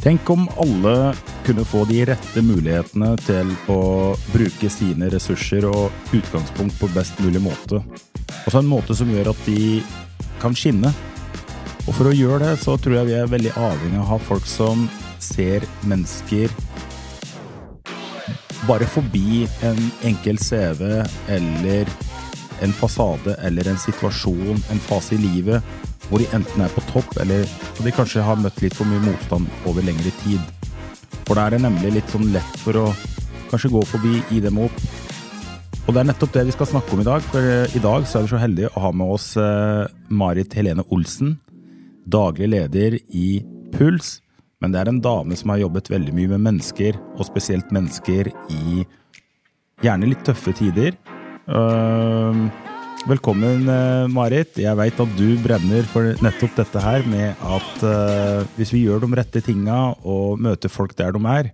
Tenk om alle kunne få de rette mulighetene til å bruke sine ressurser og utgangspunkt på best mulig måte. Altså en måte som gjør at de kan skinne. Og for å gjøre det, så tror jeg vi er veldig avhengig av å ha folk som ser mennesker bare forbi en enkel CV eller en fasade eller en situasjon, en fase i livet, hvor de enten er på topp, eller så de kanskje har møtt litt for mye motstand over lengre tid. For da er det nemlig litt sånn lett for å kanskje gå forbi, gi dem opp. Og det er nettopp det vi skal snakke om i dag, for eh, i dag så er vi så heldige å ha med oss eh, Marit Helene Olsen, daglig leder i Puls. Men det er en dame som har jobbet veldig mye med mennesker, og spesielt mennesker i gjerne litt tøffe tider. Uh, velkommen, uh, Marit. Jeg veit at du brenner for nettopp dette her med at uh, hvis vi gjør de rette tinga og møter folk der de er,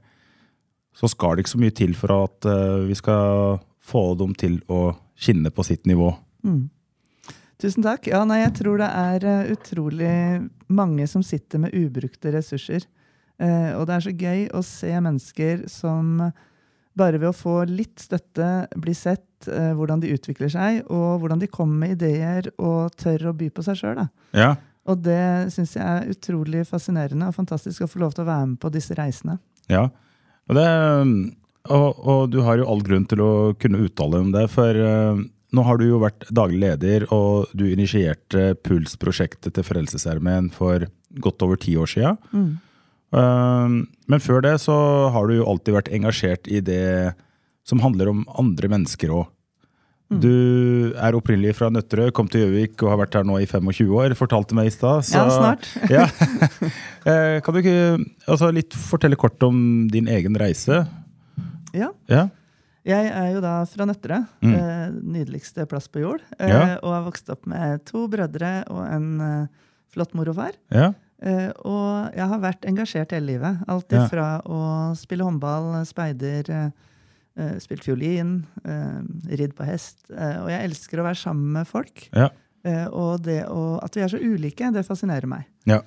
så skal det ikke så mye til for at uh, vi skal få dem til å skinne på sitt nivå. Tusen takk. Ja, nei, jeg tror det er eh, utrolig mange som sitter med ubrukte ressurser. Uh, og det er så gøy å se mennesker som bare ved å få litt støtte bli sett eh, hvordan de utvikler seg, og hvordan de kommer med ideer og tør å by på seg sjøl. Ja, Og det syns jeg er utrolig fascinerende og fantastisk å få lov til å være med på disse reisene. Ja, og, det, og, og du har jo all grunn til å kunne uttale om det, for eh, nå har du jo vært daglig leder, og du initierte Puls-prosjektet til Frelsesarmeen for godt over ti år sia. Men før det så har du jo alltid vært engasjert i det som handler om andre mennesker òg. Du er opprinnelig fra Nøtterøy, kom til Gjøvik og har vært her nå i 25 år, fortalte meg i stad. så- Ja, snart. ja. Eh, Kan du ikke altså, litt fortelle kort om din egen reise? Ja. Ja. Jeg er jo da fra Nøtterøy, Mm. eh, nydeligste plass på jord. Eh, Ja. Og har vokst opp med to brødre og en eh, flott mor og far. ja. Eh, og jeg har vært engasjert hele livet. Alt Ja. ifra å spille håndball, speider, eh, eh, spilt fiolin, ridd på hest. Og jeg elsker å være sammen med folk. Ja. Og det å, at vi er så ulike, det fascinerer meg. Ja.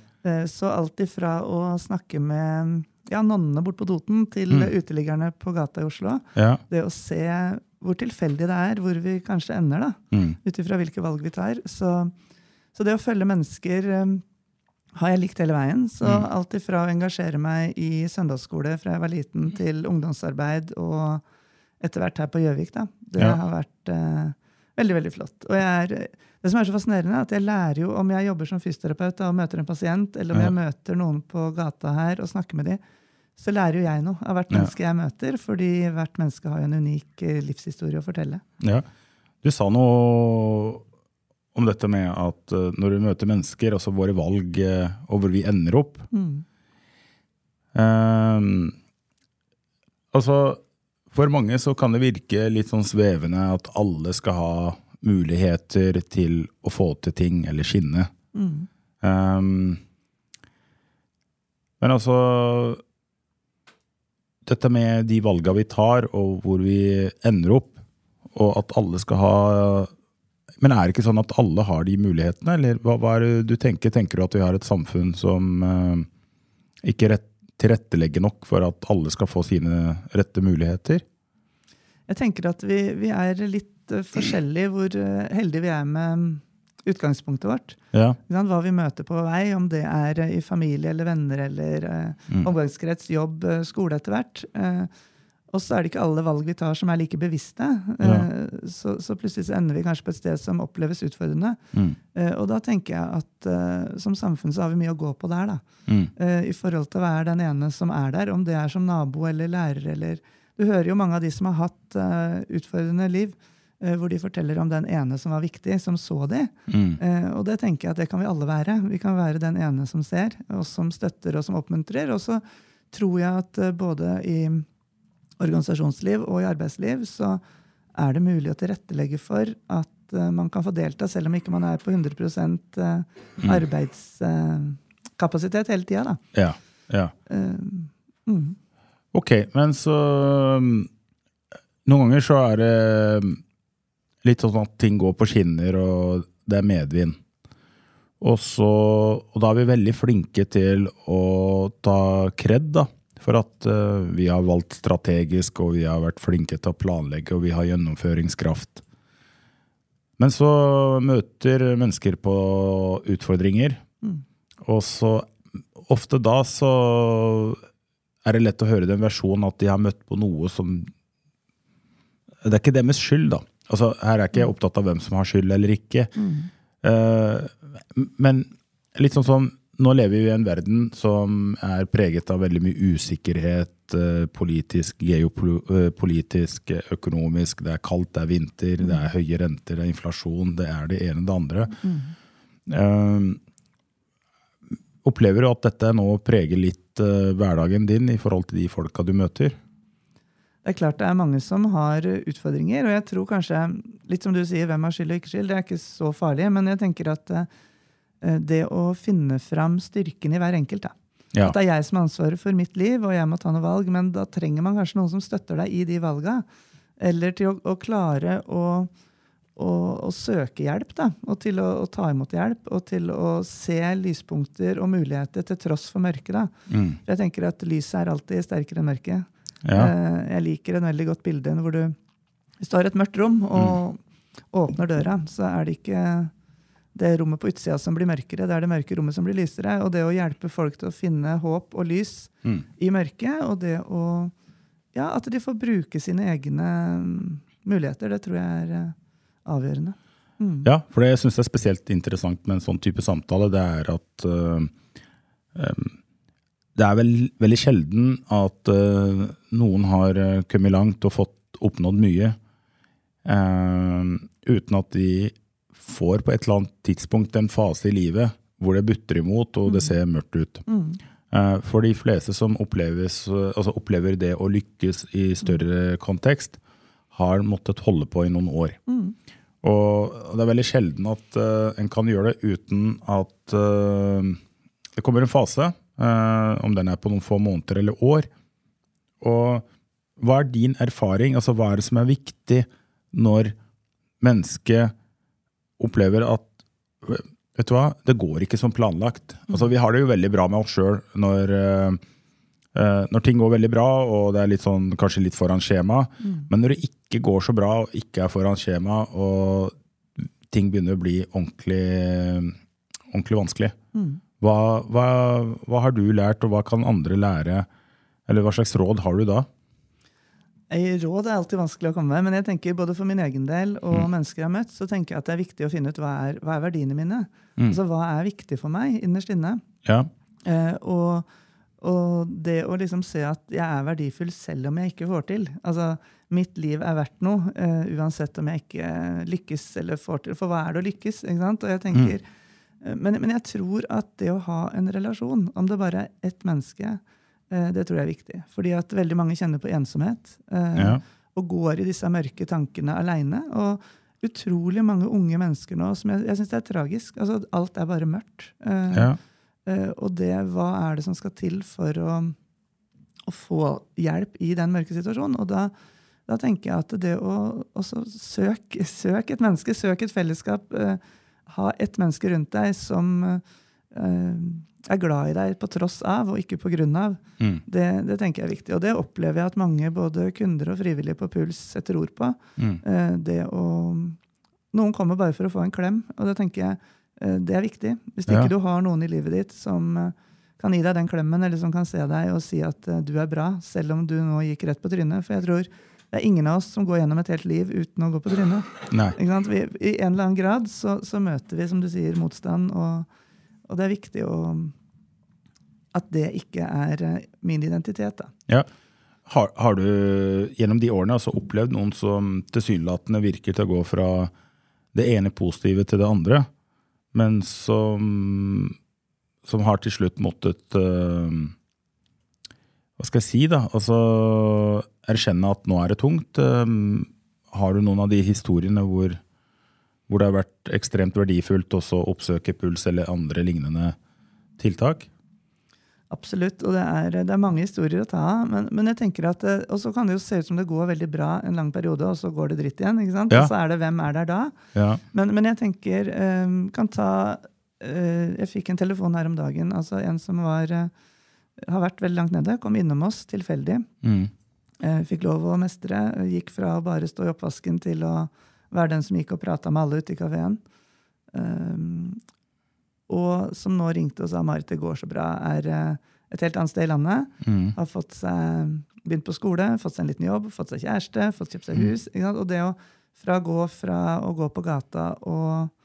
Så alt ifra å snakke med ja, nonnene bort på Toten til Mm. uteliggerne på gata i Oslo. ja. Det å se hvor tilfeldig det er, hvor vi kanskje ender, da Mm. ut ifra hvilke valg vi tar. Så, så det å følge mennesker har jeg likt hele veien. Så Mm. alt ifra å engasjere meg i søndagsskole fra jeg var liten, til ungdomsarbeid og etter hvert her på Gjøvik, da. Det Ja. har vært uh, veldig, veldig flott. Og jeg er, det som er så fascinerende, er at jeg lærer jo om jeg jobber som fysioterapeut da, og møter en pasient, eller om Ja. jeg møter noen på gata her og snakker med dem, så lærer jo jeg noe av hvert Ja. menneske jeg møter, fordi hvert menneske har jo en unik eh, livshistorie å fortelle. ja. Du sa noe om dette med at eh, når du møter mennesker, altså våre valg eh, og hvor vi ender opp Mm. Ehm, Altså, for mange så kan det virke litt sånn svevende at alle skal ha muligheter til å få til ting eller skinne. Mm. Ehm, men altså Dette med de valga vi tar, og hvor vi ender opp, og at alle skal ha Men er det ikke sånn at alle har de mulighetene, eller hva, hva er det du tenker? Tenker du at vi har et samfunn som eh, ikke rett, tilrettelegger nok for at alle skal få sine rette muligheter? Jeg tenker at vi, vi er litt eh, forskjellige hvor eh, heldige vi er med mm, utgangspunktet vårt. Ja. Hva vi møter på vei, om det er eh, i familie eller venner eller eh, Mm. omgangskrets, jobb, skole etter hvert. Eh, og så er det ikke alle valg vi tar som er like bevisste. Ja. Eh, så, så plutselig så ender vi kanskje på et sted som oppleves utfordrende. Mm. Eh, og da tenker jeg at eh, som samfunn så har vi mye å gå på der. da. Mm. i forhold til å være den ene som er der, om det er som nabo eller lærer eller Du hører jo mange av de som har hatt utfordrende liv, hvor de forteller om den ene som var viktig, som så de. Eh, og det tenker jeg at det kan vi alle være. Vi kan være den ene som ser, og som støtter og som oppmuntrer. Og så tror jeg at både i organisasjonsliv og i arbeidsliv så er det mulig å tilrettelegge for at eh, man kan få delta, selv om ikke man er på 100 eh, arbeidskapasitet hele tida. Ja. ja. mm. Ok, men så um, Noen ganger så er det um, litt sånn at ting går på skinner, og det er medvind. Og, så, og da er vi veldig flinke til å ta kred, da. For at uh, vi har valgt strategisk, og vi har vært flinke til å planlegge, og vi har gjennomføringskraft. Men så møter mennesker på utfordringer, og så ofte da så er det lett å høre den versjonen at de har møtt på noe som Det er ikke deres skyld, da. Altså, her er jeg ikke opptatt av hvem som har skyld eller ikke. Eh, men litt sånn som nå lever vi i en verden som er preget av veldig mye usikkerhet. eh, Politisk, geopolitisk, eh, økonomisk. Det er kaldt, det er vinter, det er høye renter, det er inflasjon. Det er det ene og det andre. Eh, Opplever du at dette nå preger litt uh, hverdagen din i forhold til de folka du møter? Det er klart det er mange som har utfordringer, og jeg tror kanskje, litt som du sier, hvem har skyld og ikke skyld, det er ikke så farlig, men jeg tenker at eh, det å finne fram styrken i hver enkelt, da. Ja. At det er jeg som har ansvaret for mitt liv, og jeg må ta noen valg, men da trenger man kanskje noen som støtter deg i de valga. Eller til å, å klare å, å, å søke hjelp, da. Og til å, ta imot hjelp, og til å se lyspunkter og muligheter til tross for mørket. da. Mm. For jeg tenker at lyset er alltid sterkere enn mørket. Ja. Eh, Jeg liker en veldig godt bilde hvor du Hvis du har et mørkt rom og åpner døra, så er det ikke det rommet på utsida som blir mørkere, det er det mørke rommet som blir lysere. Og det å hjelpe folk til å finne håp og lys Mm. i mørket, og det å Ja, at de får bruke sine egne mm, muligheter, det tror jeg er eh, avgjørende. Mm. Ja, for det jeg syns er spesielt interessant med en sånn type samtale, det er at uh, um, det er vel, veldig sjelden at uh, noen har kommet langt og fått oppnådd mye uh, uten at de får på et eller annet tidspunkt en fase i livet hvor det butter imot og det ser mørkt ut. Eh, For de fleste som altså opplever det å lykkes i større kontekst, har måttet holde på i noen år. Og det er veldig sjelden at uh, en kan gjøre det uten at uh, det kommer en fase, uh, om den er på noen få måneder eller år. Og hva er din erfaring? Altså, hva er det som er viktig når mennesket opplever at Vet du hva, det går ikke som planlagt. Altså, vi har det jo veldig bra med oss sjøl når, eh, eh, når ting går veldig bra, og det er litt sånn, kanskje litt foran skjema. Men når det ikke går så bra og ikke er foran skjema, og ting begynner å bli ordentlig, ordentlig vanskelig, hva, hva, hva har du lært, og hva kan andre lære? Eller hva slags råd har du da? Råd er alltid vanskelig å komme med, men jeg tenker både for min egen del og mennesker jeg har møtt, så tenker jeg at det er viktig å finne ut hva er, hva er verdiene mine. Altså hva er viktig for meg innerst inne. Ja. Eh, og, og det å liksom se at jeg er verdifull selv om jeg ikke får til. Altså, mitt liv er verdt noe, eh, uansett om jeg ikke lykkes eller får til. For hva er det å lykkes? ikke sant? Og jeg tenker, mm. men, men jeg tror at det å ha en relasjon, om det bare er ett menneske, eh, det tror jeg er viktig. Fordi at veldig mange kjenner på ensomhet. eh, Ja. Og går i disse mørke tankene aleine. Og utrolig mange unge mennesker nå som jeg, jeg syns er tragisk. Altså, alt er bare mørkt. Eh, Ja. Eh, og det, hva er det som skal til for å, å få hjelp i den mørke situasjonen? Og da, da tenker jeg at det å også søk, et menneske, søk et fellesskap, eh, ha et menneske rundt deg som eh, er glad i deg på tross av og ikke på grunn av, Mm. det, det tenker jeg er viktig. Og det opplever jeg at mange både kunder og frivillige på Puls setter ord på. Mm. Eh, det å Noen kommer bare for å få en klem, og det tenker jeg eh, det er viktig. Hvis Ja. ikke du har noen i livet ditt som eh, kan gi deg den klemmen, eller som kan se deg og si at eh, du er bra, selv om du nå gikk rett på trynet. For jeg tror det er ingen av oss som går gjennom et helt liv uten å gå på trynet. Vi, I en eller annen grad så, så møter vi, som du sier, motstand, og, og det er viktig å, at det ikke er eh, min identitet. da. Ja. Har, har du gjennom de årene altså opplevd noen som tilsynelatende virker til å gå fra det ene positive til det andre, men som, som har til slutt måttet uh, Hva skal jeg si, da? Altså erkjenne at nå er det tungt. Uh, har du noen av de historiene hvor, hvor det har vært ekstremt verdifullt også å oppsøke puls eller andre lignende tiltak? Absolutt, og det er, det er, mange historier å ta av. Men, men, jeg tenker at, eh, Og så kan det jo se ut som det går veldig bra en lang periode, og så går det dritt igjen. ikke sant? Ja. Og så er det hvem er der da? Ja. Men, men, jeg tenker um, kan ta uh, Jeg fikk en telefon her om dagen. altså En som var, har vært veldig langt nede, kom innom oss tilfeldig. Mm. Fikk lov å mestre. Gikk fra å bare stå i oppvasken til å være den som gikk og prata med alle ute i kafeen. Um, og som nå ringte og sa Marit, det går så bra, er uh, et helt annet sted i landet. Mm. Har fått seg, begynt på skole, fått seg en liten jobb, fått seg kjæreste, fått kjøpt seg mm. hus. Og det å fra, gå fra å gå på gata og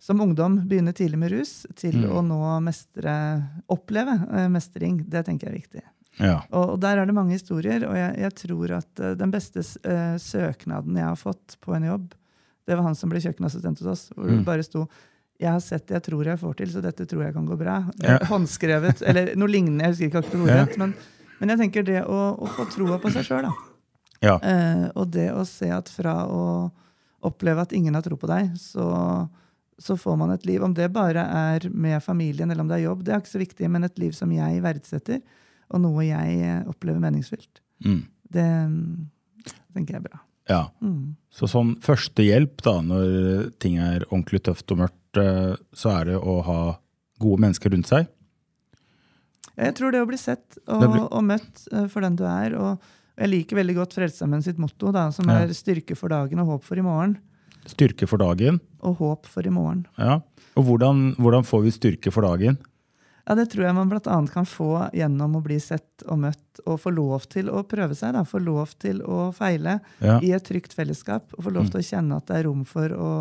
som ungdom begynne tidlig med rus, til mm. å nå mestre, oppleve uh, mestring, det tenker jeg er viktig. Ja. Og, og, der er det mange historier, og jeg, jeg tror at uh, den beste uh, søknaden jeg har fått på en jobb, det var han som ble kjøkkenassistent hos oss. hvor mm. det bare sto jeg har sett det jeg tror jeg får til, så dette tror jeg kan gå bra. Ja. Håndskrevet, eller noe lignende. Jeg husker ikke akkurat ordet, ja. men, men, jeg tenker det å, å få troa på seg sjøl, da. Ja. Eh, og det å se at fra å oppleve at ingen har tro på deg, så, så, får man et liv. Om det bare er med familien eller om det er jobb, det er ikke så viktig, men et liv som jeg verdsetter, og noe jeg eh, opplever meningsfylt. Mm. Det, det tenker jeg er bra. Ja. Mm. Så sånn førstehjelp da, når ting er ordentlig tøft og mørkt, eh, så er det å ha gode mennesker rundt seg? Jeg tror det å bli sett og, blir... og møtt eh, for den du er. og jeg liker veldig godt Frelsesarmeen sitt motto, da, som ja. er 'styrke for dagen og håp for i morgen'. Styrke for dagen? Og håp for i morgen. Ja. Og hvordan, hvordan får vi styrke for dagen? Ja, Det tror jeg man bl.a. kan få gjennom å bli sett og møtt og få lov til å prøve seg. Da. Få lov til å feile ja. i et trygt fellesskap. Og få lov mm. til å kjenne at det er rom for å,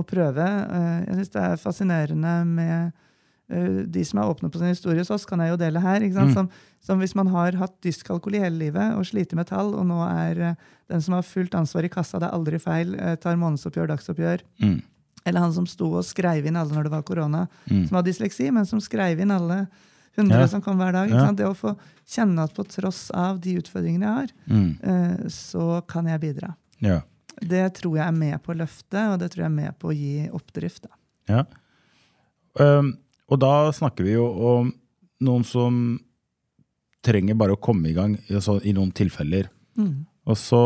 å prøve. Eh, jeg syns det er fascinerende med eh, de som er åpne på sin historie hos oss, kan jeg jo dele her. Mm. Som, som, hvis man har hatt dyskalkuli hele livet og sliter med tall, og nå er eh, den som har fullt ansvar i kassa, det er aldri feil, tar månedsoppgjør, dagsoppgjør. Mm eller han som sto og skrev inn alle når det var korona, mm. som hadde dysleksi, men som skrev inn alle hundre ja. som kom hver dag. Ja. Det å få kjenne at på tross av de utfordringene jeg har, mm. uh, så kan jeg bidra. Ja. Det tror jeg er med på å løfte, og det tror jeg er med på å gi oppdrift. Da. Ja. Um, og da snakker vi jo om noen som trenger bare å komme i gang altså, i noen tilfeller. Mm. Og så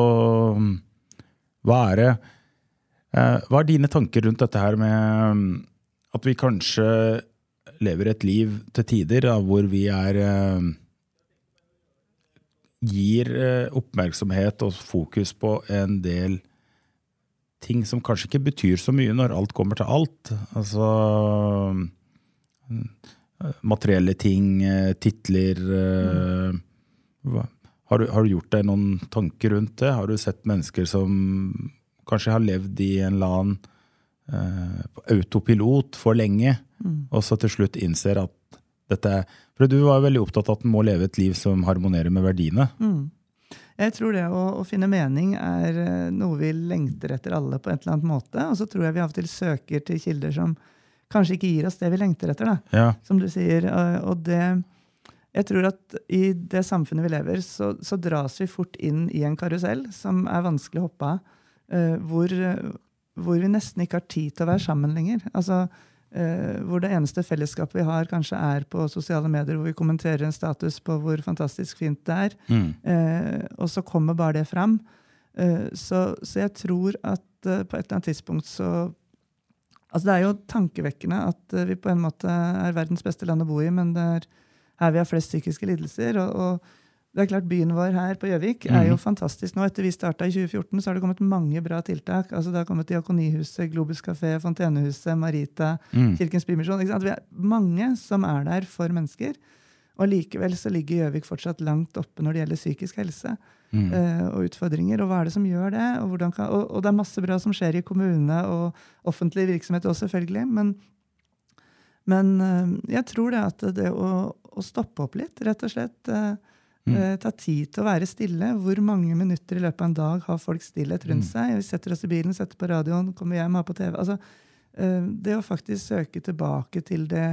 Hva er det Eh, hva er dine tanker rundt dette her med mm, at vi kanskje lever et liv til tider da, hvor vi er eh, Gir eh, oppmerksomhet og fokus på en del ting som kanskje ikke betyr så mye når alt kommer til alt. Altså mm, materielle ting, titler mm. har, du, har du gjort deg noen tanker rundt det? Har du sett mennesker som kanskje har levd i en eller annen uh, autopilot for lenge, mm. og så til slutt innser at dette For du var jo veldig opptatt av at en må leve et liv som harmonerer med verdiene. Mm. Jeg tror det å, å, finne mening er eh, noe vi lengter etter alle på en eller annen måte. Og så tror jeg vi av og til søker til kilder som kanskje ikke gir oss det vi lengter etter. ja. Som du sier. Og det, jeg tror at i det samfunnet vi lever, så, så dras vi fort inn i en karusell som er vanskelig å hoppe av. Eh, hvor, hvor, vi nesten ikke har tid til å være sammen lenger. Altså, uh, hvor det eneste fellesskapet vi har, kanskje er på sosiale medier, hvor vi kommenterer en status på hvor fantastisk fint det er. Mm. Og så kommer bare det fram. Så, så, jeg tror at på et eller annet tidspunkt så Altså Det er jo tankevekkende at vi på en måte er verdens beste land å bo i, men det er her vi har flest psykiske lidelser. og, og det er klart Byen vår her på Gjøvik er jo mhm. fantastisk nå. Etter vi starta i 2014, så har det kommet mange bra tiltak. Altså Det har kommet Diakonihuset, Globus kafé, Fontenehuset, Marita, mm. Kirkens Bymisjon. Vi er mange som er der for mennesker. Og likevel så ligger Gjøvik fortsatt langt oppe når det gjelder psykisk helse mm. uh, og utfordringer. Og hva er det som gjør det? Og, kan, og, og, det er masse bra som skjer i kommune og offentlig virksomhet også, selvfølgelig. Men, men uh, jeg tror det at det å, å, stoppe opp litt, rett og slett uh, Eh, ta tid til å være stille. Hvor mange minutter i løpet av en dag har folk stillhet rundt seg? Vi setter oss i bilen, setter på radioen, kommer hjem, har på TV. Altså, eh, det å faktisk søke tilbake til det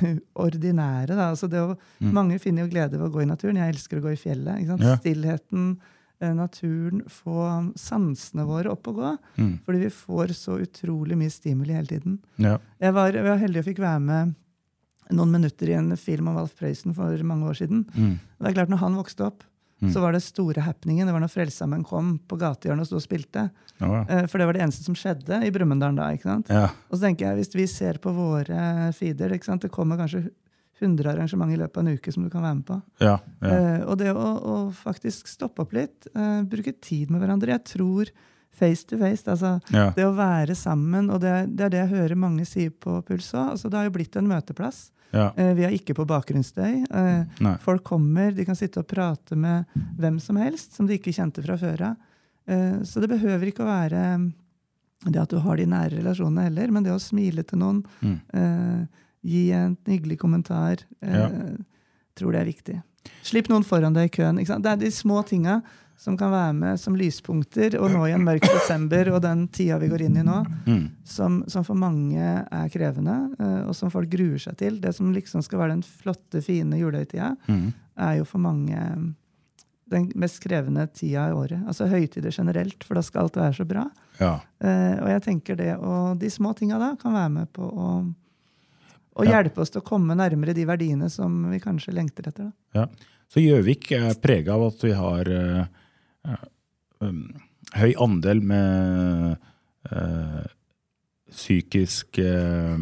ordinære. Da. Altså det å, Mange finner jo glede ved å gå i naturen. Jeg elsker å gå i fjellet. Ja. Stillheten, eh, naturen, få sansene våre opp og gå. Mm. Fordi vi får så utrolig mye stimuli hele tiden. Ja. Jeg var, jeg var heldig og fikk være med noen minutter i en film om Alf Prøysen for mange år siden. Mm. Det er klart, når han vokste opp, så var det store happeningen. Det var når Frelsesarmeen kom på gatehjørnet og sto og spilte. Ja. Eh, For det var det eneste som skjedde i Brumunddal da. ikke sant? Ja. Og så tenker jeg, Hvis vi ser på våre feeder ikke sant? Det kommer kanskje 100 arrangement i løpet av en uke som du kan være med på. Ja. Ja. Eh, og det å, å faktisk stoppe opp litt, eh, bruke tid med hverandre Jeg tror face to face. altså Ja. Det å være sammen, og det, det er det jeg hører mange si på Puls òg. Altså, det har jo blitt en møteplass. Ja. Eh, vi er ikke på bakgrunnsstøy. Eh, Nei. folk kommer, de kan sitte og prate med hvem som helst som de ikke kjente fra før av. Eh, så det behøver ikke å være det at du har de nære relasjonene heller, men det å smile til noen, Mm. eh, gi en hyggelig kommentar, eh, Ja. tror det er viktig. Slipp noen foran deg i køen. Det er de små tinga som kan være med som lyspunkter, og nå i en mørk desember og den tida vi går inn i nå, Mm. som, som for mange er krevende, eh, og som folk gruer seg til. Det som liksom skal være den flotte, fine julehøytida, Mm. er jo for mange eh, den mest krevende tida i året. Altså høytider generelt, for da skal alt være så bra. Ja. Uh, og jeg tenker det, og de små tinga da kan være med på å, og Ja. hjelpe oss til å komme nærmere de verdiene som vi kanskje lengter etter. da. Ja. Så Gjøvik er prega av at vi har eh, um, høy andel med uh, psykiske eh,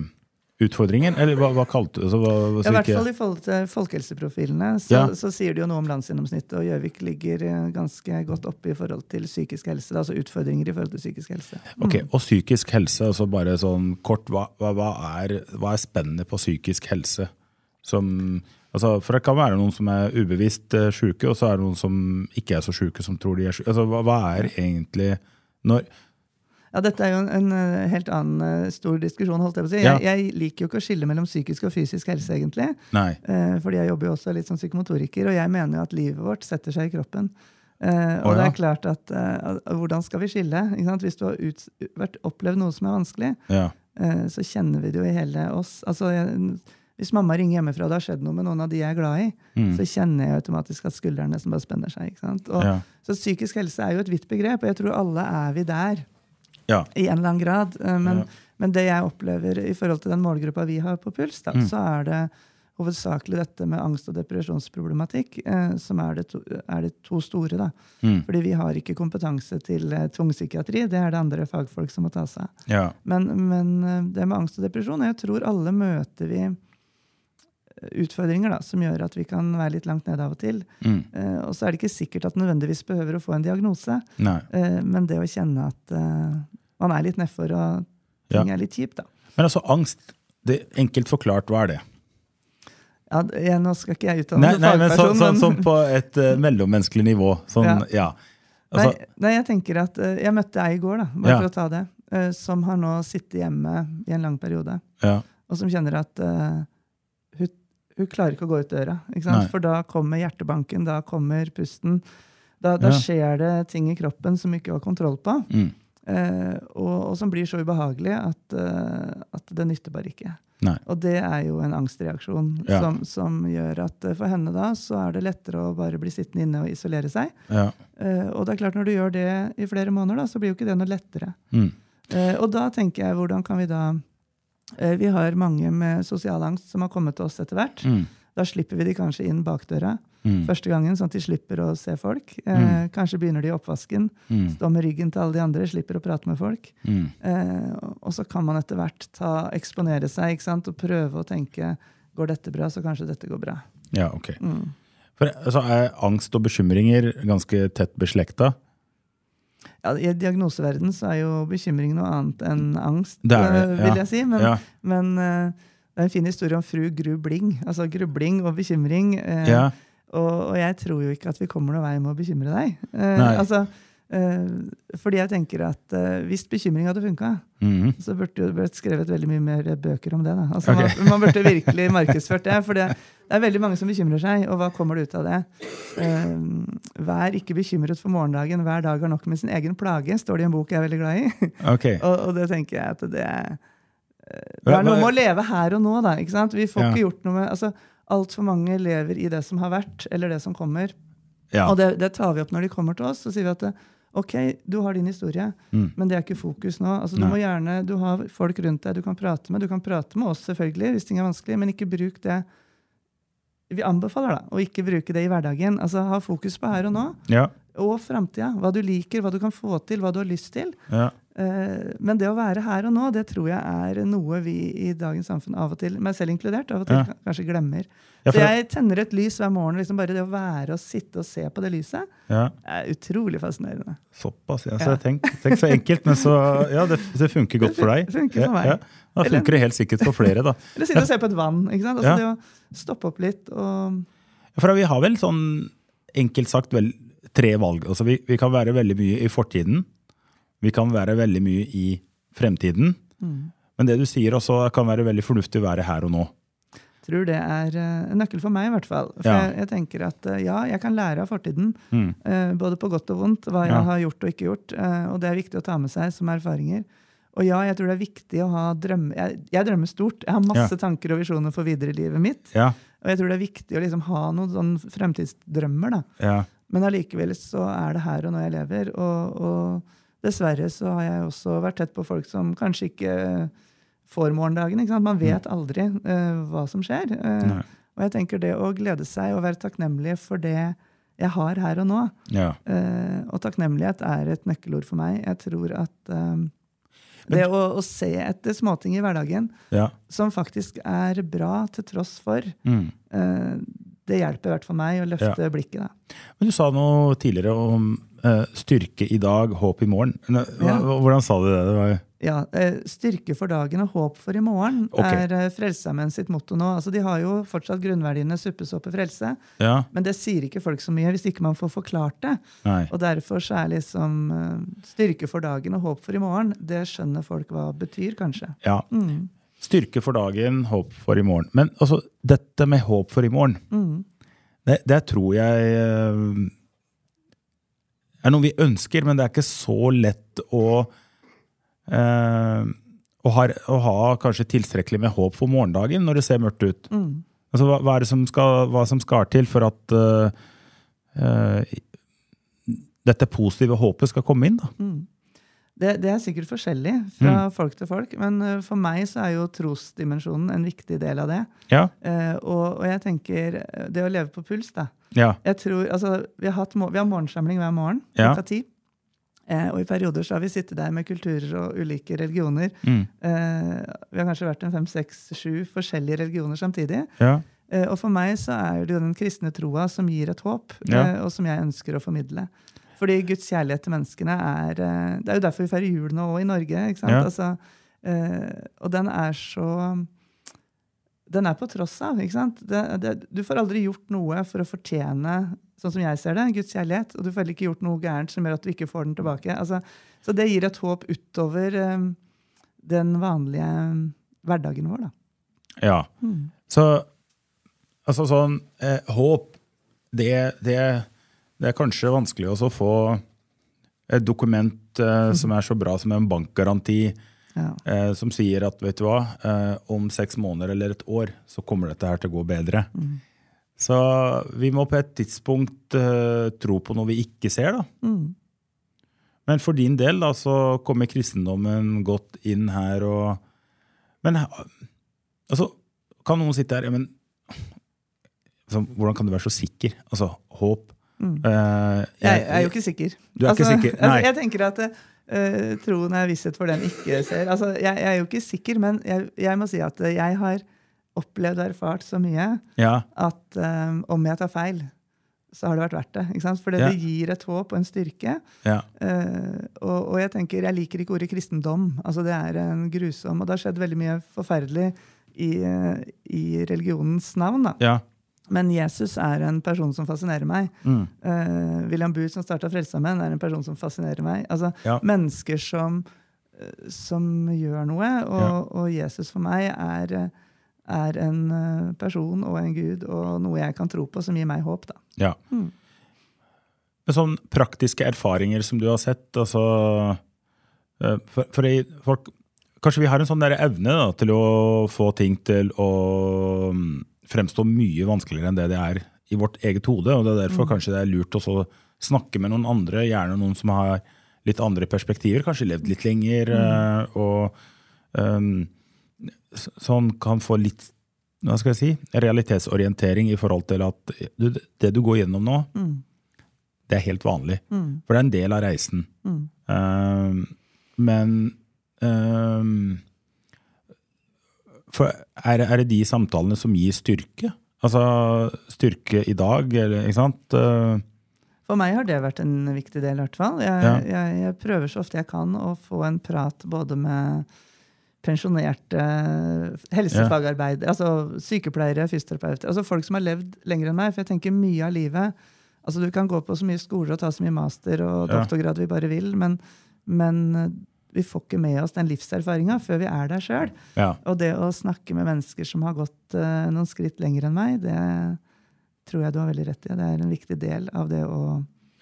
utfordringer? Eller hva, hva kalte du det? Altså, Ja, I hvert fall i forhold til folkehelseprofilene så, Ja. så sier det jo noe om landsgjennomsnittet, og Gjøvik ligger eh, ganske godt oppe i forhold til psykisk helse. Altså utfordringer i forhold til psykisk helse. Ok, Og psykisk helse, altså bare sånn kort, hva, hva, hva, er, hva er spennet på psykisk helse? Som, altså, for det kan være noen som er ubevisst uh, sjuke, og så er det noen som ikke er så sjuke, som tror de er sjuke. Altså, hva, hva er egentlig når, Ja, Dette er jo en, en eh, helt annen eh, stor diskusjon. holdt Jeg på å si. Ja. Jeg, jeg liker jo ikke å skille mellom psykisk og fysisk helse, egentlig. Nei. Eh, fordi jeg jobber jo også litt som psykomotoriker, og jeg mener jo at livet vårt setter seg i kroppen. Eh, og det ja. er klart at, eh, Hvordan skal vi skille? Hvis du har ut, vært, opplevd noe som er vanskelig, Ja. eh, så kjenner vi det jo i hele oss. Altså, jeg, hvis mamma ringer hjemmefra og det har skjedd noe med noen av de jeg er glad i, så kjenner jeg automatisk at skuldrene nesten bare spenner seg. ikke sant? Og, Ja. Så psykisk helse er jo et vidt begrep, og jeg tror alle er vi der ja. i en eller annen grad. Eh, Men, Ja. men det jeg opplever i forhold til den målgruppa vi har på Puls, da, så er det hovedsakelig dette med angst- og depresjonsproblematikk eh, som er det, to, er det to store. da. Mm. Fordi vi har ikke kompetanse til eh, tvungpsykiatri. Det er det andre fagfolk som må ta seg av. ja. Men, men eh, det med angst og depresjon Jeg tror alle møter vi utfordringer da, som gjør at vi kan være litt langt nede av og til. Mm. Uh, og så er det ikke sikkert at nødvendigvis behøver å få en diagnose. Eh, men det å kjenne at uh, man er litt nedfor og ting Ja. er litt kjipt, da. Men altså, angst, det, enkelt forklart, hva er det? Ja, jeg, nå skal ikke jeg uttale meg som fagperson, sånn men- som på et mellommenneskelig nivå. Sånn, ja. Ja. Altså, nei, nei, jeg tenker at jeg møtte ei i går, da, bare Ja. for å ta det, som har nå sittet hjemme i en lang periode, ja. og som kjenner at hun, klarer ikke å gå ut døra. Ikke sant? For da kommer hjertebanken, da kommer pusten. Da, da Ja. skjer det ting i kroppen som ikke har kontroll på, Mm. eh, og, og som blir så ubehagelig at, uh, at det nytter bare ikke. Nei. Og det er jo en angstreaksjon Ja. som, som gjør at eh, for henne da så er det lettere å bare bli sittende inne og isolere seg. Ja. Eh, og det er klart når du gjør det i flere måneder, da, så blir jo ikke det noe lettere. Mm. Eh, og da tenker jeg, hvordan kan vi da Vi har mange med sosial angst som har kommet til oss etter hvert. Mm. Da slipper vi de kanskje inn bakdøra Mm. første gangen, sånn at de slipper å se folk. Eh, Kanskje begynner de i oppvasken, Mm. står med ryggen til alle de andre, slipper å prate med folk. Mm. Eh, og- så kan man etter hvert ta, eksponere seg ikke sant? og prøve å tenke går dette bra, så kanskje dette går bra. ja, ok. Mm. For, altså, er angst og bekymringer ganske tett beslekta? Ja, I diagnoseverden så er jo bekymring noe annet enn angst, Det det, eh, ja. vil jeg si. Men, Ja. men eh, det er en fin historie om fru Grubling. Altså grubling og bekymring. Ja. og, og jeg tror jo ikke at vi kommer noen vei med å bekymre deg. Uh, altså, fordi jeg tenker at eh, hvis bekymring hadde funka, Mhm. så burde det blitt skrevet veldig mye mer bøker om det. Altså, okay. man, man burde virkelig markedsført det. For det, det er veldig mange som bekymrer seg, og hva kommer det ut av det? Eh, vær ikke bekymret for morgendagen. Hver dag har nok med sin egen plage, står det i en bok jeg er veldig glad i. Okay. og, og det tenker jeg at det eh, Det er noe med å leve her og nå, da. Vi får Ja. ikke gjort noe med altså, Altfor mange lever i det som har vært, eller det som kommer. Ja. Og det, det tar vi opp når de kommer til oss. Så sier vi at det, ok, du har din historie, Mm. men det er ikke fokus nå. Altså, du Nei. må gjerne, du har folk rundt deg du kan prate med. Du kan prate med oss selvfølgelig, hvis ting er vanskelig, men ikke bruk det vi anbefaler da, å ikke bruke det i hverdagen. Altså Ha fokus på her og nå Ja. og framtida. Hva du liker, hva du kan få til, hva du har lyst til. ja. Eh, Men det å være her og nå, det tror jeg er noe vi i dagens samfunn av og til, meg selv inkludert, av og til Ja. kanskje glemmer. Ja, Så jeg tenner et lys hver morgen. Liksom bare det å være og sitte og se på det lyset ja. er utrolig fascinerende. Såpass. Ja. Så tenk, tenk så enkelt, men så Ja, det, det funker godt for deg. Det funker for meg. Da funker det helt sikkert for flere, da. Eller sitte og se på et vann. ikke sant? Altså. Det å stoppe opp litt og For vi har vel sånn enkelt sagt vel tre valg. Altså vi, vi kan være veldig mye i fortiden. Vi kan være veldig mye i fremtiden. Mm. Men det du sier også kan være veldig fornuftig å være her og nå. Jeg tror det er eh, en nøkkel for meg, i hvert fall. For Ja. jeg, jeg tenker at eh, ja, jeg kan lære av fortiden. Mm. eh, både på godt og vondt, hva jeg Ja. har gjort og ikke gjort. og det er viktig å ta med seg som erfaringer. Og ja, jeg tror det er viktig å ha drømmer. Jeg, jeg drømmer stort. Jeg har masse tanker og visjoner for videre i livet mitt. Ja, Og jeg tror det er viktig å liksom ha noen sånn fremtidsdrømmer. da. ja, Men allikevel så er det her og nå jeg lever. Og, og dessverre så har jeg også vært tett på folk som kanskje ikke får morgendagen. ikke? Man vet aldri uh, hva som skjer. Uh, og jeg tenker det å glede seg og være takknemlig for det jeg har her og nå. ja. Uh, og takknemlighet er et nøkkelord for meg. Jeg tror at eh, det å, å se etter småting i hverdagen ja. som faktisk er bra til tross for, Mm. Eh, det hjelper i hvert fall meg å løfte blikket. da. Men du sa noe tidligere om uh, styrke i dag, håp i morgen. Hva- Ja. Hvordan sa du det? det var, Ja, uh, Styrke for dagen og håp for i morgen okay. er uh, Frelsesarmeen sitt motto nå. Altså, de har jo fortsatt grunnverdiene suppe, såpe, frelse, ja, men det sier ikke folk så mye hvis ikke man får forklart det. nei. Og derfor så er liksom uh, styrke for dagen og håp for i morgen, det skjønner folk hva betyr, kanskje. Ja. Mm. Styrke for dagen, håp for i morgen. Men altså, dette med håp for i morgen, Mm. det, det tror jeg eh, er noe vi ønsker, men det er ikke så lett å eh, å, ha, å ha kanskje tilstrekkelig med håp for morgendagen når det ser mørkt ut. Mm. Altså, hva, hva er det som skal, hva som skal til for at eh, eh, dette positive håpet skal komme inn? da? Mm. Det, det er sikkert forskjellig fra folk til folk, men eh, for meg så er jo trosdimensjonen en viktig del av det. Ja? Eh, og, og jeg tenker eh, det å leve på puls, da. Ja. Jeg tror, altså, vi, har hatt, vi har morgensamling hver morgen Ja. klokka ti. Eh, og i perioder så har vi sittet der med kulturer og ulike religioner. Mm. Eh, vi har kanskje vært en fem, seks, sju forskjellige religioner samtidig. ja. Eh, og for meg så er det jo den kristne troa som gir et håp, Ja. og som jeg ønsker å formidle. Fordi Guds kjærlighet til menneskene er eh, Det er jo derfor vi feirer jul nå òg i Norge. ikke sant? Ja. Altså, eh, og den er så Den er på tross av. ikke sant? Det, det, du får aldri gjort noe for å fortjene, sånn som jeg ser det, Guds kjærlighet. Og du får heller ikke gjort noe gærent som gjør at du ikke får den tilbake. Altså, så det gir et håp utover eh, den vanlige hverdagen vår. da. ja. Mm. Så altså sånn eh, Håp, det, det, det er kanskje vanskelig også å få et dokument eh, som er så bra som en bankgaranti, Ja. eh, som sier at vet du hva, eh, om seks måneder eller et år så kommer dette her til å gå bedre. Så vi må på et tidspunkt eh, tro på noe vi ikke ser. da. Mm. Men for din del da, så kommer kristendommen godt inn her. og Men altså, kan noen sitte her ja, men, altså, Hvordan kan du være så sikker? Altså, håp. Eh, Jeg, jeg er jo ikke sikker. Du er ikke sikker? Altså, Nei. jeg tenker at uh, troen er visshet for den ikke ser. Altså, jeg, jeg er jo ikke sikker, men jeg, jeg må si at jeg har opplevd og erfart så mye Ja, at um, om jeg tar feil, så har det vært verdt det. Ikke sant? For Ja. det gir et håp og en styrke. ja, Uh, og, og jeg tenker, jeg liker ikke ordet kristendom. Altså Det er en grusom Og det har skjedd veldig mye forferdelig i, i religionens navn. da. Men Jesus er en person som fascinerer meg. Mm. Uh, William Booth, som starta Frelsesarmeen, er en person som fascinerer meg. Altså, Ja. Mennesker som, eh, som gjør noe. Og, Ja. og Jesus for meg er, er en eh, person og en gud og noe jeg kan tro på, som gir meg håp. da. Ja. Mm. Men sånn praktiske erfaringer som du har sett, altså for, for folk, Kanskje vi har en sånn der evne da, til å få ting til å mm, fremstå mye vanskeligere enn det det er i vårt eget hode. og det er Derfor kanskje det er lurt å snakke med noen andre, gjerne noen som har litt andre perspektiver, kanskje levd litt lenger. mm. og um, sånn kan få litt hva skal jeg si, realitetsorientering i forhold til at du, det du går gjennom nå, det er helt vanlig. For det er en del av reisen. Um, men um, for er, er det de samtalene som gir styrke? Altså styrke i dag, eller, ikke sant? Uh, For meg har det vært en viktig del. i hvert fall. Jeg, Ja. jeg, jeg prøver så ofte jeg kan å få en prat både med pensjonerte helsefagarbeidere, altså sykepleiere, fysioterapeuter, altså folk som har levd lenger enn meg. For jeg tenker mye av livet altså Du kan gå på så mye skoler og ta så mye master og doktorgrad vi bare vil, men, men eh, vi får ikke med oss den livserfaringa før vi er der sjøl. ja. Og det å snakke med mennesker som har gått uh, noen skritt lenger enn meg, det tror jeg du har veldig rett i. Det er en viktig del av det å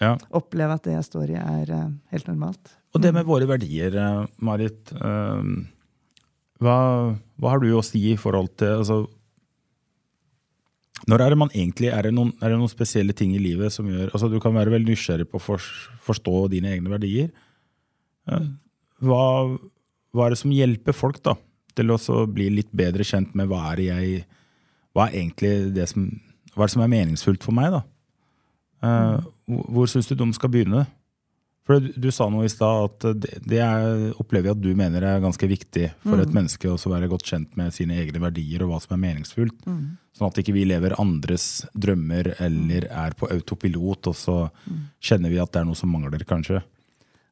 ja. oppleve at det jeg står i, er uh, helt normalt. Og det med våre verdier, eh, Marit. Uh, hva, hva har du å si i forhold til altså, Når er det man egentlig Er det noen, er det noen spesielle ting i livet som gjør altså Du kan være veldig nysgjerrig på å for, forstå dine egne verdier. Eh, Hva, hva er det som hjelper folk da, til å bli litt bedre kjent med hva er jeg Hva er egentlig det som Hva er det som er meningsfullt for meg? da? Uh, hvor syns du de skal begynne? For du, du sa noe i stad at det, det er, opplever jeg at du mener er ganske viktig for et menneske å være godt kjent med sine egne verdier og hva som er meningsfullt. Sånn at ikke vi lever andres drømmer eller er på autopilot, og så kjenner vi at det er noe som mangler, kanskje.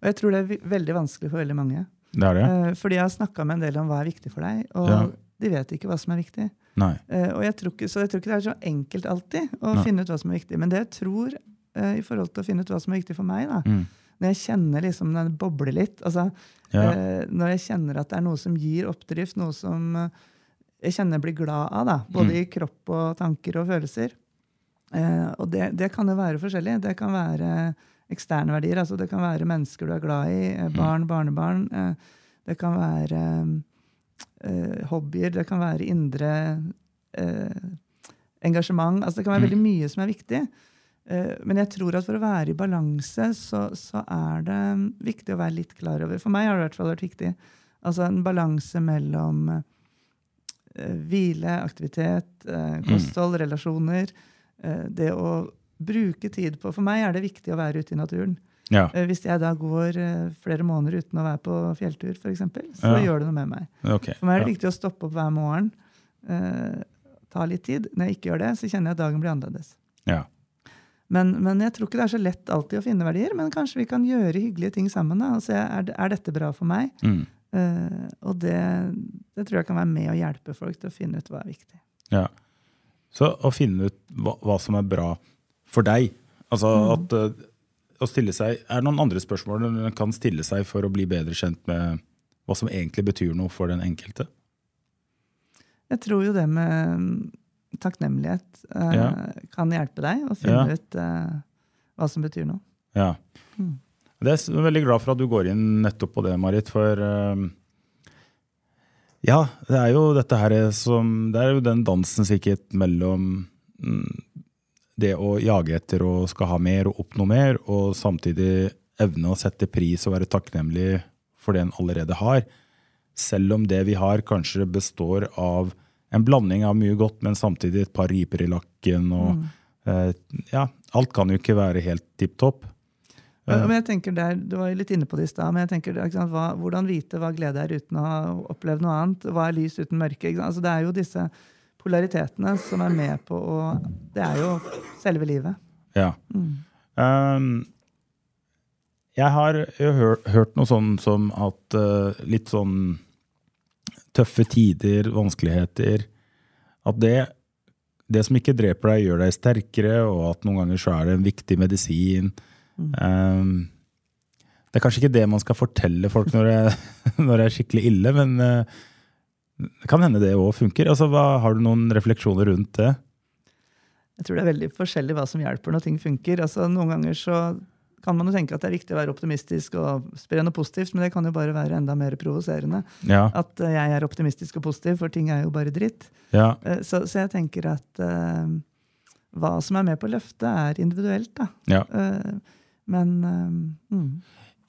Og jeg tror det er veldig vanskelig for veldig mange. Det er det? Eh, Fordi jeg har snakka med en del om hva er viktig for deg, og Ja. de vet ikke hva som er viktig. Nei. Eh, Og jeg tror ikke, så jeg tror ikke det er så enkelt alltid å Nei. finne ut hva som er viktig. Men det jeg tror eh, i forhold til å finne ut hva som er viktig for meg, da, Mm. når jeg kjenner liksom den bobler litt altså, Ja. Når jeg kjenner at det er noe som gir oppdrift, noe som jeg kjenner jeg blir glad av, da, både Mm. i kropp og tanker og følelser. Og det, det kan jo være forskjellig. Det kan være eksterne verdier. altså Det kan være mennesker du er glad i, eh, barn, barnebarn. Eh, det kan være eh, hobbyer. Det kan være indre eh, engasjement. altså Det kan være veldig mye som er viktig. Eh, men jeg tror at for å være i balanse, så, så er det viktig å være litt klar over For meg har det i hvert fall vært viktig. Altså en balanse mellom eh, hvile, aktivitet, kosthold, relasjoner. Det å bruke tid på For meg er det viktig å være ute i naturen. Ja. Eh, hvis jeg da går eh, flere måneder uten å være på fjelltur, f.eks., så Ja. gjør det noe med meg. Okay. For meg er det Ja. viktig å stoppe opp hver morgen. Eh, ta litt tid. Når jeg ikke gjør det, så kjenner jeg at dagen blir annerledes. Ja. Men, men jeg tror ikke det er så lett alltid å finne verdier. Men kanskje vi kan gjøre hyggelige ting sammen. da, og se er, er dette bra for meg. Mm. Eh, og det, det tror jeg kan være med å hjelpe folk til å finne ut hva er viktig. Ja. Så å finne ut hva, hva som er bra for deg. Altså at uh, å stille seg, Er det noen andre spørsmål man kan stille seg for å bli bedre kjent med hva som egentlig betyr noe for den enkelte? Jeg tror jo det med mm, takknemlighet uh, Ja. kan hjelpe deg å finne Ja. ut uh, hva som betyr noe. Ja. Mm. Det er jeg veldig glad for at du går inn nettopp på det, Marit. For ja, det er jo dette her som Det er jo den dansen sikkert mellom mm, det å jage etter og skal ha mer og oppnå mer, og samtidig evne å sette pris og være takknemlig for det en allerede har. Selv om det vi har kanskje består av en blanding av mye godt, men samtidig et par riper i lakken. og eh, ja, Alt kan jo ikke være helt tipp topp. Men men jeg tenker der, Du var jo litt inne på det i stad, men jeg tenker, sant, hva, hvordan vite hva glede er uten å ha opplevd noe annet? Hva er lys uten mørke? Altså, det er jo disse polaritetene som er med på å Det er jo selve livet. Ja. Um, jeg har jo hør, hørt noe sånn som at uh, litt sånn tøffe tider, vanskeligheter At det, det som ikke dreper deg, gjør deg sterkere, og at noen ganger så er det en viktig medisin. Um, det er kanskje ikke det man skal fortelle folk når det, når det er skikkelig ille, men eh, Det kan hende det òg funker. Altså, hva, har du noen refleksjoner rundt det? Jeg tror det er veldig forskjellig hva som hjelper når ting funker. Altså, noen ganger så kan man jo tenke at det er viktig å være optimistisk og spre noe positivt, men det kan jo bare være enda mer provoserende. Ja. At eh, jeg er optimistisk og positiv, for ting er jo bare dritt. ja. Eh, så, så jeg tenker at uh, hva som er med på løftet, er individuelt, da. ja. Uh, men uh, mm,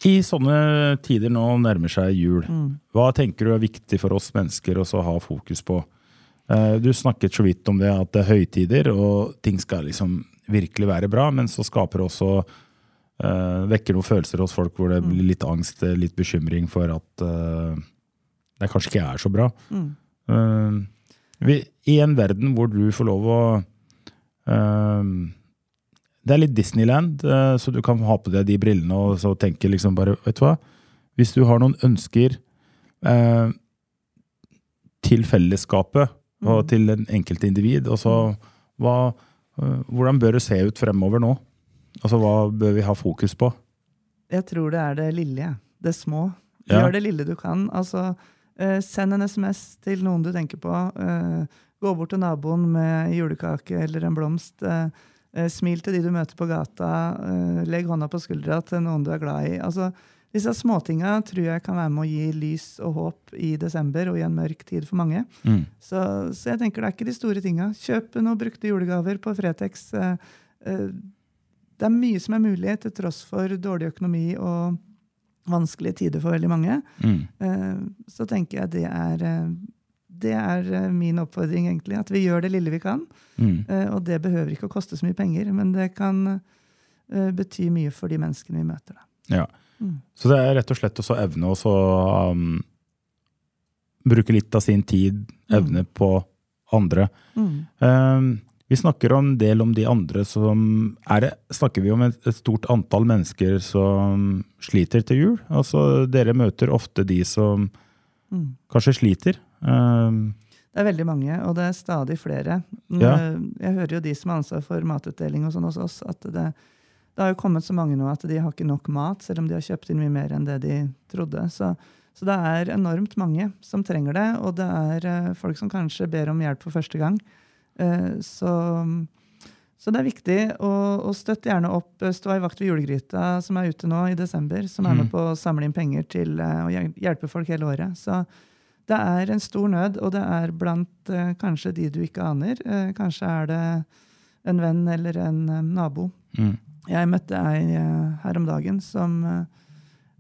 I sånne tider nå nærmer seg jul, mm. hva tenker du er viktig for oss mennesker å ha fokus på? Eh, Du snakket så vidt om det at det er høytider, og ting skal liksom virkelig være bra, men så skaper det også uh, Vekker noen følelser hos folk hvor det blir litt angst, eh, litt bekymring for at uh, det kanskje ikke er så bra. Mm. Uh, vi, I en verden hvor du får lov å eh, Det er litt Disneyland, eh, så du kan ha på deg de brillene og så tenke liksom bare Vet du hva? Hvis du har noen ønsker eh, til fellesskapet og til den enkelte individ, og så hva, eh, hvordan bør det se ut fremover nå? Altså, Hva bør vi ha fokus på? Jeg tror det er det lille. Det små. Ja. Gjør det lille du kan. Altså, eh, send en SMS til noen du tenker på. Gå bort til naboen med julekake eller en blomst. Eh, smil til de du møter på gata. Eh, legg hånda på skuldra til noen du er glad i. Altså, disse småtinga tror jeg kan være med å gi lys og håp i desember og i en mørk tid for mange. Mm. Så, så jeg tenker det er ikke de store tinga. Kjøp noen brukte julegaver på Fretex. Eh, Det er mye som er mulig til tross for dårlig økonomi og vanskelige tider for veldig mange. Mm. Så tenker jeg det er, det er eh, min oppfordring, egentlig. At vi gjør det lille vi kan. Mm. Eh, Og det behøver ikke å koste så mye penger, men det kan eh, bety mye for de menneskene vi møter. Da. Ja. Mm. Så det er rett og slett å så evne å um, bruke litt av sin tid, evne på andre. Mm. Um, vi snakker om en del om de andre som er det, Snakker vi om et, et stort antall mennesker som sliter til jul? Altså, dere møter ofte de som Mm. kanskje sliter. Um, Det er veldig mange, og det er stadig flere. Ja. Eh, Jeg hører jo de som har ansvar for matutdeling og sånn hos oss, at det, det har jo kommet så mange nå at de har ikke nok mat, selv om de har kjøpt inn mye mer enn det de trodde. Så, så det er enormt mange som trenger det, og det er eh, folk som kanskje ber om hjelp for første gang. Eh, Så, så det er viktig å, støtte gjerne opp eh, Stå i vakt ved julegryta, som er ute nå i desember, som er med på å samle inn penger til å hjelpe folk hele året. Så det er en stor nød, og det er blant eh, kanskje de du ikke aner. Eh, kanskje er det en venn eller en eh, nabo. mm. Jeg møtte ei eh, her om dagen som eh,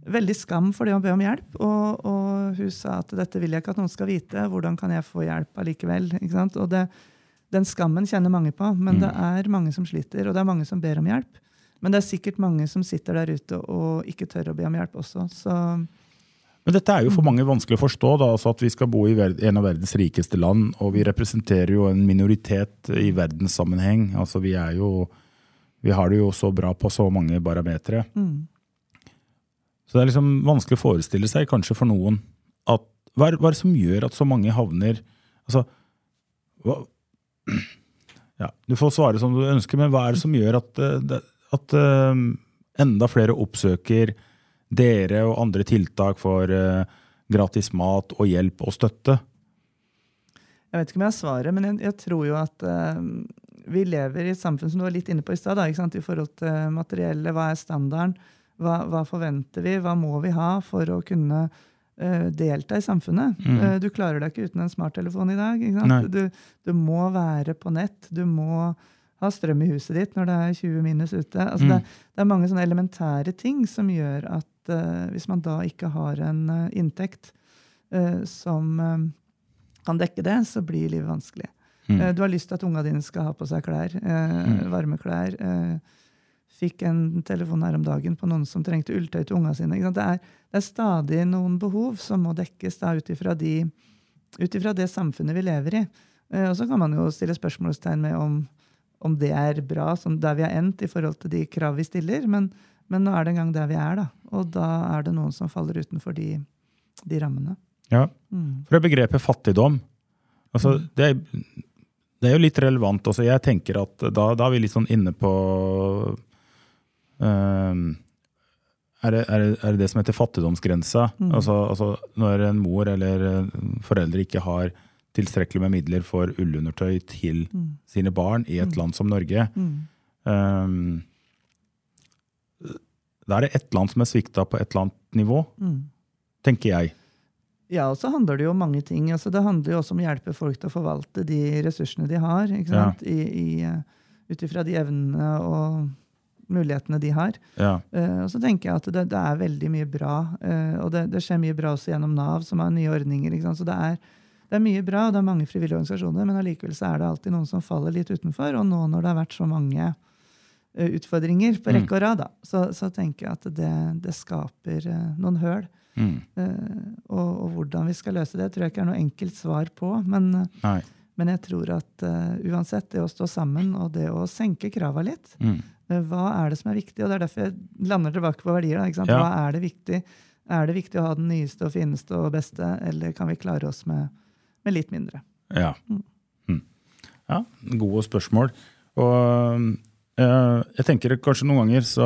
Veldig skam for det å be om hjelp. Og, og hun sa at dette vil jeg ikke at noen skal vite. Hvordan kan jeg få hjelp allikevel? Og det, den skammen kjenner mange på, men det er mange som sliter, og det er mange som ber om hjelp. Men det er sikkert mange som sitter der ute og ikke tør å be om hjelp også. Så Men dette er jo for mange vanskelig å forstå, da, altså at vi skal bo i en av verdens rikeste land, og vi representerer jo en minoritet i verdenssammenheng. Altså vi er jo Vi har det jo så bra på så mange barometere. mm, Så det er liksom vanskelig å forestille seg, kanskje for noen, at hva er, hva er det som gjør at så mange havner Altså hva, ja, Du får svare som du ønsker, men hva er det som gjør at, eh, at eh, enda flere oppsøker dere og andre tiltak for eh, gratis mat og hjelp og støtte? Jeg vet ikke om jeg har svaret, men jeg, jeg tror jo at uh, vi lever i et samfunn som du var litt inne på i stad, i forhold til materiellet. Hva er standarden? Hva, hva forventer vi? Hva må vi ha for å kunne uh, delta i samfunnet? Mm. Uh, du klarer deg ikke uten en smarttelefon i dag. Du, du må være på nett. Du må ha strøm i huset ditt når det er 20 minus ute. Altså, Mm. det, det er mange sånne elementære ting som gjør at hvis man da ikke har en eh, inntekt eh, som eh, kan dekke det, så blir livet vanskelig. Mm. Eh, Du har lyst til at unga dine skal ha på seg klær, eh, Mm. varme klær. Eh, fikk en telefon her om dagen på noen som trengte ulltøy til unga sine. Ikke sant? Det, er, det er stadig noen behov som må dekkes ut ifra de- det samfunnet vi lever i. Eh, og så kan man jo stille spørsmålstegn med om, om det er bra sånn der vi har endt i forhold til de krav vi stiller, men, men nå er det en gang der vi er, da. Og da er det noen som faller utenfor de, de rammene. Ja. Mm. For begrepet fattigdom, altså det, er- det er jo litt relevant. Også. Jeg tenker at da, da er vi litt sånn inne på um, er det, er, det, er det det som heter fattigdomsgrensa? Altså, altså når en mor eller foreldre ikke har tilstrekkelig med midler for ullundertøy til sine barn i et land som Norge. Um, da er det et eller annet som er svikta på et eller annet nivå, tenker jeg. Ja, og så handler det jo om mange ting. Altså, det handler jo også om å hjelpe folk til å forvalte de ressursene de har. ikke Ja. eh, Ut ifra de evnene og mulighetene de har. Ja. Uh, og så tenker jeg at det, det er veldig mye bra. Uh, og det, det skjer mye bra også gjennom Nav, som har nye ordninger. Så det er, det er mye bra, og det er mange frivillige organisasjoner, men allikevel så er det alltid noen som faller litt utenfor. Og nå når det har vært så mange utfordringer på rekke og rad, da, så, så tenker jeg at det, det skaper eh, noen høl. Mm. Eh, og, og hvordan vi skal løse det, tror jeg ikke er noe enkelt svar på. Men, eh, men jeg tror at eh, uansett, det å stå sammen og det å senke krava litt Mm. eh, Hva er det som er viktig? Og det er derfor jeg lander tilbake på verdier. Da? Ja. Hva er det viktig? Er det viktig å ha den nyeste og fineste og beste, eller kan vi klare oss med, med litt mindre? Ja. Mm. ja. Gode spørsmål. Og eh, jeg tenker kanskje noen ganger så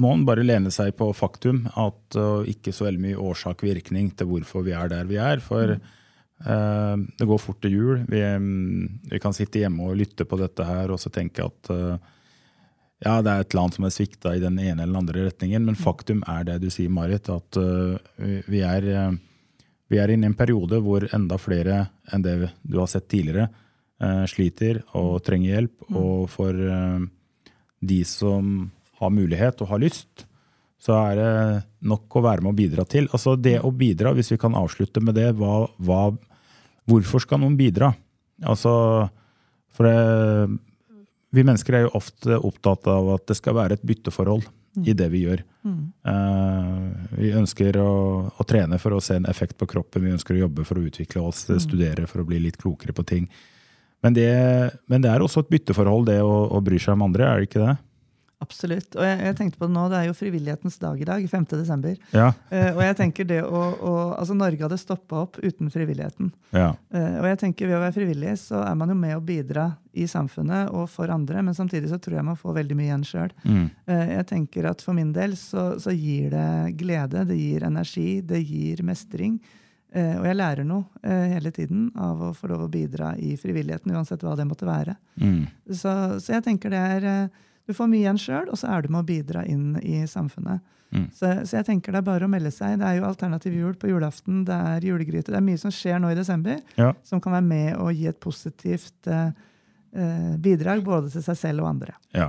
må man bare lene seg på faktum, at uh, ikke så veldig mye årsak-virkning til hvorfor vi er der vi er. For eh, det går fort til jul. Vi, mm, vi kan sitte hjemme og lytte på dette her og så tenke at eh, ja, det er et land som er svikta i den ene eller den andre retningen, men faktum er det du sier, Marit, at uh, vi- er uh, vi er inne i en periode hvor enda flere enn det du har sett tidligere, uh, sliter og trenger hjelp. Og for uh, de som har mulighet og har lyst, så er det nok å være med å bidra til. Altså det å bidra, hvis vi kan avslutte med det, hva, hva, hvorfor skal noen bidra? Altså, for det, vi mennesker er jo ofte opptatt av at det skal være et bytteforhold i det vi gjør. Eh, vi ønsker å, å trene for å se en effekt på kroppen, vi ønsker å jobbe for å utvikle oss, studere for å bli litt klokere på ting. Men det, men det er også et bytteforhold, det å, å bry seg om andre, er det ikke det? Absolutt. Og jeg, jeg tenkte på det nå, det er jo frivillighetens dag i dag, 5. desember. Ja. Uh, og jeg tenker det å, å Altså, Norge hadde stoppa opp uten frivilligheten. ja. Uh, og jeg tenker Ved å være frivillig så er man jo med å bidra i samfunnet og for andre, men samtidig så tror jeg man får veldig mye igjen sjøl. Mm. Jeg tenker at for min del så, så gir det glede, det gir energi, det gir mestring. Eh, og jeg lærer noe eh, hele tiden av å få lov å bidra i frivilligheten, uansett hva det måtte være. Mm. Så, så jeg tenker det er eh, Du får mye igjen sjøl, og så er du med å bidra inn i samfunnet. Mm. Så, så jeg tenker det er bare å melde seg. Det er jo alternativ jul på julaften, det er julegryte. Det er mye som skjer nå i desember Ja. som kan være med og gi et positivt eh, eh, bidrag både til seg selv og andre. Ja.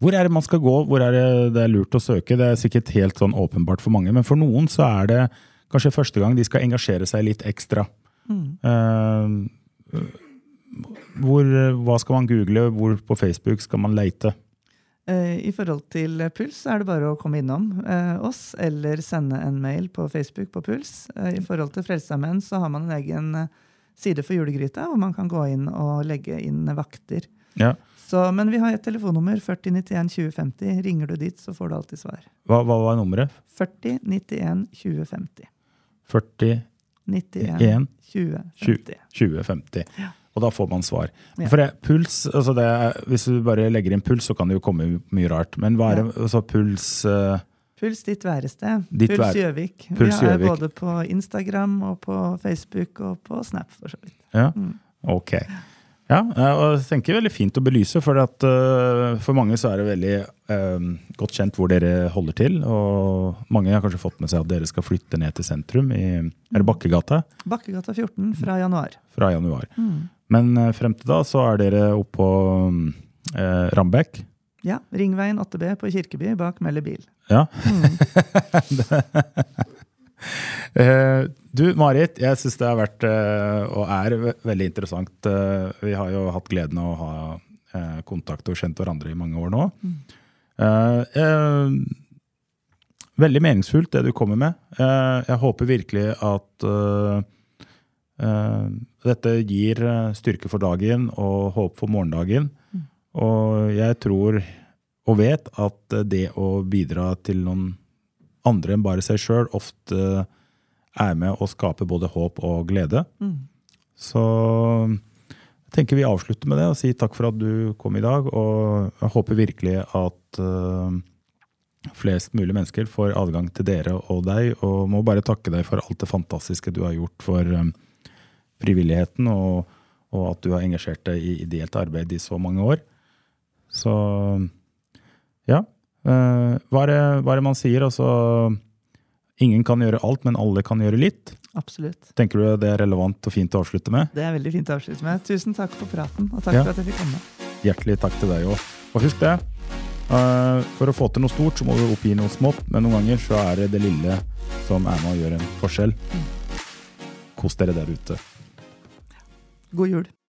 Hvor er det man skal gå? Hvor er det det er lurt å søke? Det er sikkert helt sånn åpenbart for mange, men for noen så er det kanskje første gang de skal engasjere seg litt ekstra. Eh, hvor, hva skal man google? Hvor på Facebook skal man leite? Eh, I forhold til Puls er det bare å komme innom eh, oss eller sende en mail på Facebook på Puls. I forhold til Frelsesarmeen så har man en egen side for julegryta, hvor man kan gå inn og legge inn vakter. Ja. Så, men vi har et telefonnummer, 4091 2050. Ringer du dit, så får du alltid svar. Hva, hva var nummeret? 40 91 2050. 40 91 20, 50. Og da får man svar. Ja. For det, puls, altså det, Hvis du bare legger inn puls, så kan det jo komme mye rart. Men hva er det, altså puls uh, Puls ditt værested. Ditt Puls Gjøvik. Puls Vi er både på Instagram og på Facebook og på Snap. for så vidt. Ja, Mm. ok. Ja, eh, og jeg tenker veldig fint å belyse, for at uh, for mange så er det veldig uh, godt kjent hvor dere holder til. Og mange har kanskje fått med seg at dere skal flytte ned til sentrum i er det Bakkegata Bakkegata 14 fra januar. fra januar. Mm. Men uh, frem til da så er dere oppe på uh, Rambekk. Ja, Ringveien 8B på Kirkeby bak Melle bil. Ja. Mm. Eh, du, Marit, jeg syns det har vært eh, og er veldig interessant. Eh, Vi har jo hatt gleden av å ha kontakt og kjent hverandre i mange år nå. Eh, Veldig meningsfullt det du kommer med. Jeg håper virkelig at dette gir styrke for dagen og håp for morgendagen. Og jeg tror og vet at det å bidra til noen andre enn bare seg sjøl ofte er med å skape både håp og glede. Mm. Så jeg tenker vi avslutter med det og sier takk for at du kom i dag. Og jeg håper virkelig at uh, flest mulig mennesker får adgang til dere og deg. Og må bare takke deg for alt det fantastiske du har gjort for um, frivilligheten, og, og, at du har engasjert deg i ideelt arbeid i så mange år. Så. Uh, hva, er det, hva er det man sier? Altså Ingen kan gjøre alt, men alle kan gjøre litt. Absolutt. Tenker du det er relevant og fint å avslutte med? Det er veldig fint å avslutte med. Tusen takk for praten, og takk ja. for at jeg fikk komme. Hjertelig takk til deg òg. Og husk det, uh, for å få til noe stort, så må du oppgi noe smått, men noen ganger så er det det lille som er med å gjøre en forskjell. Mm. Kos dere der ute. God jul.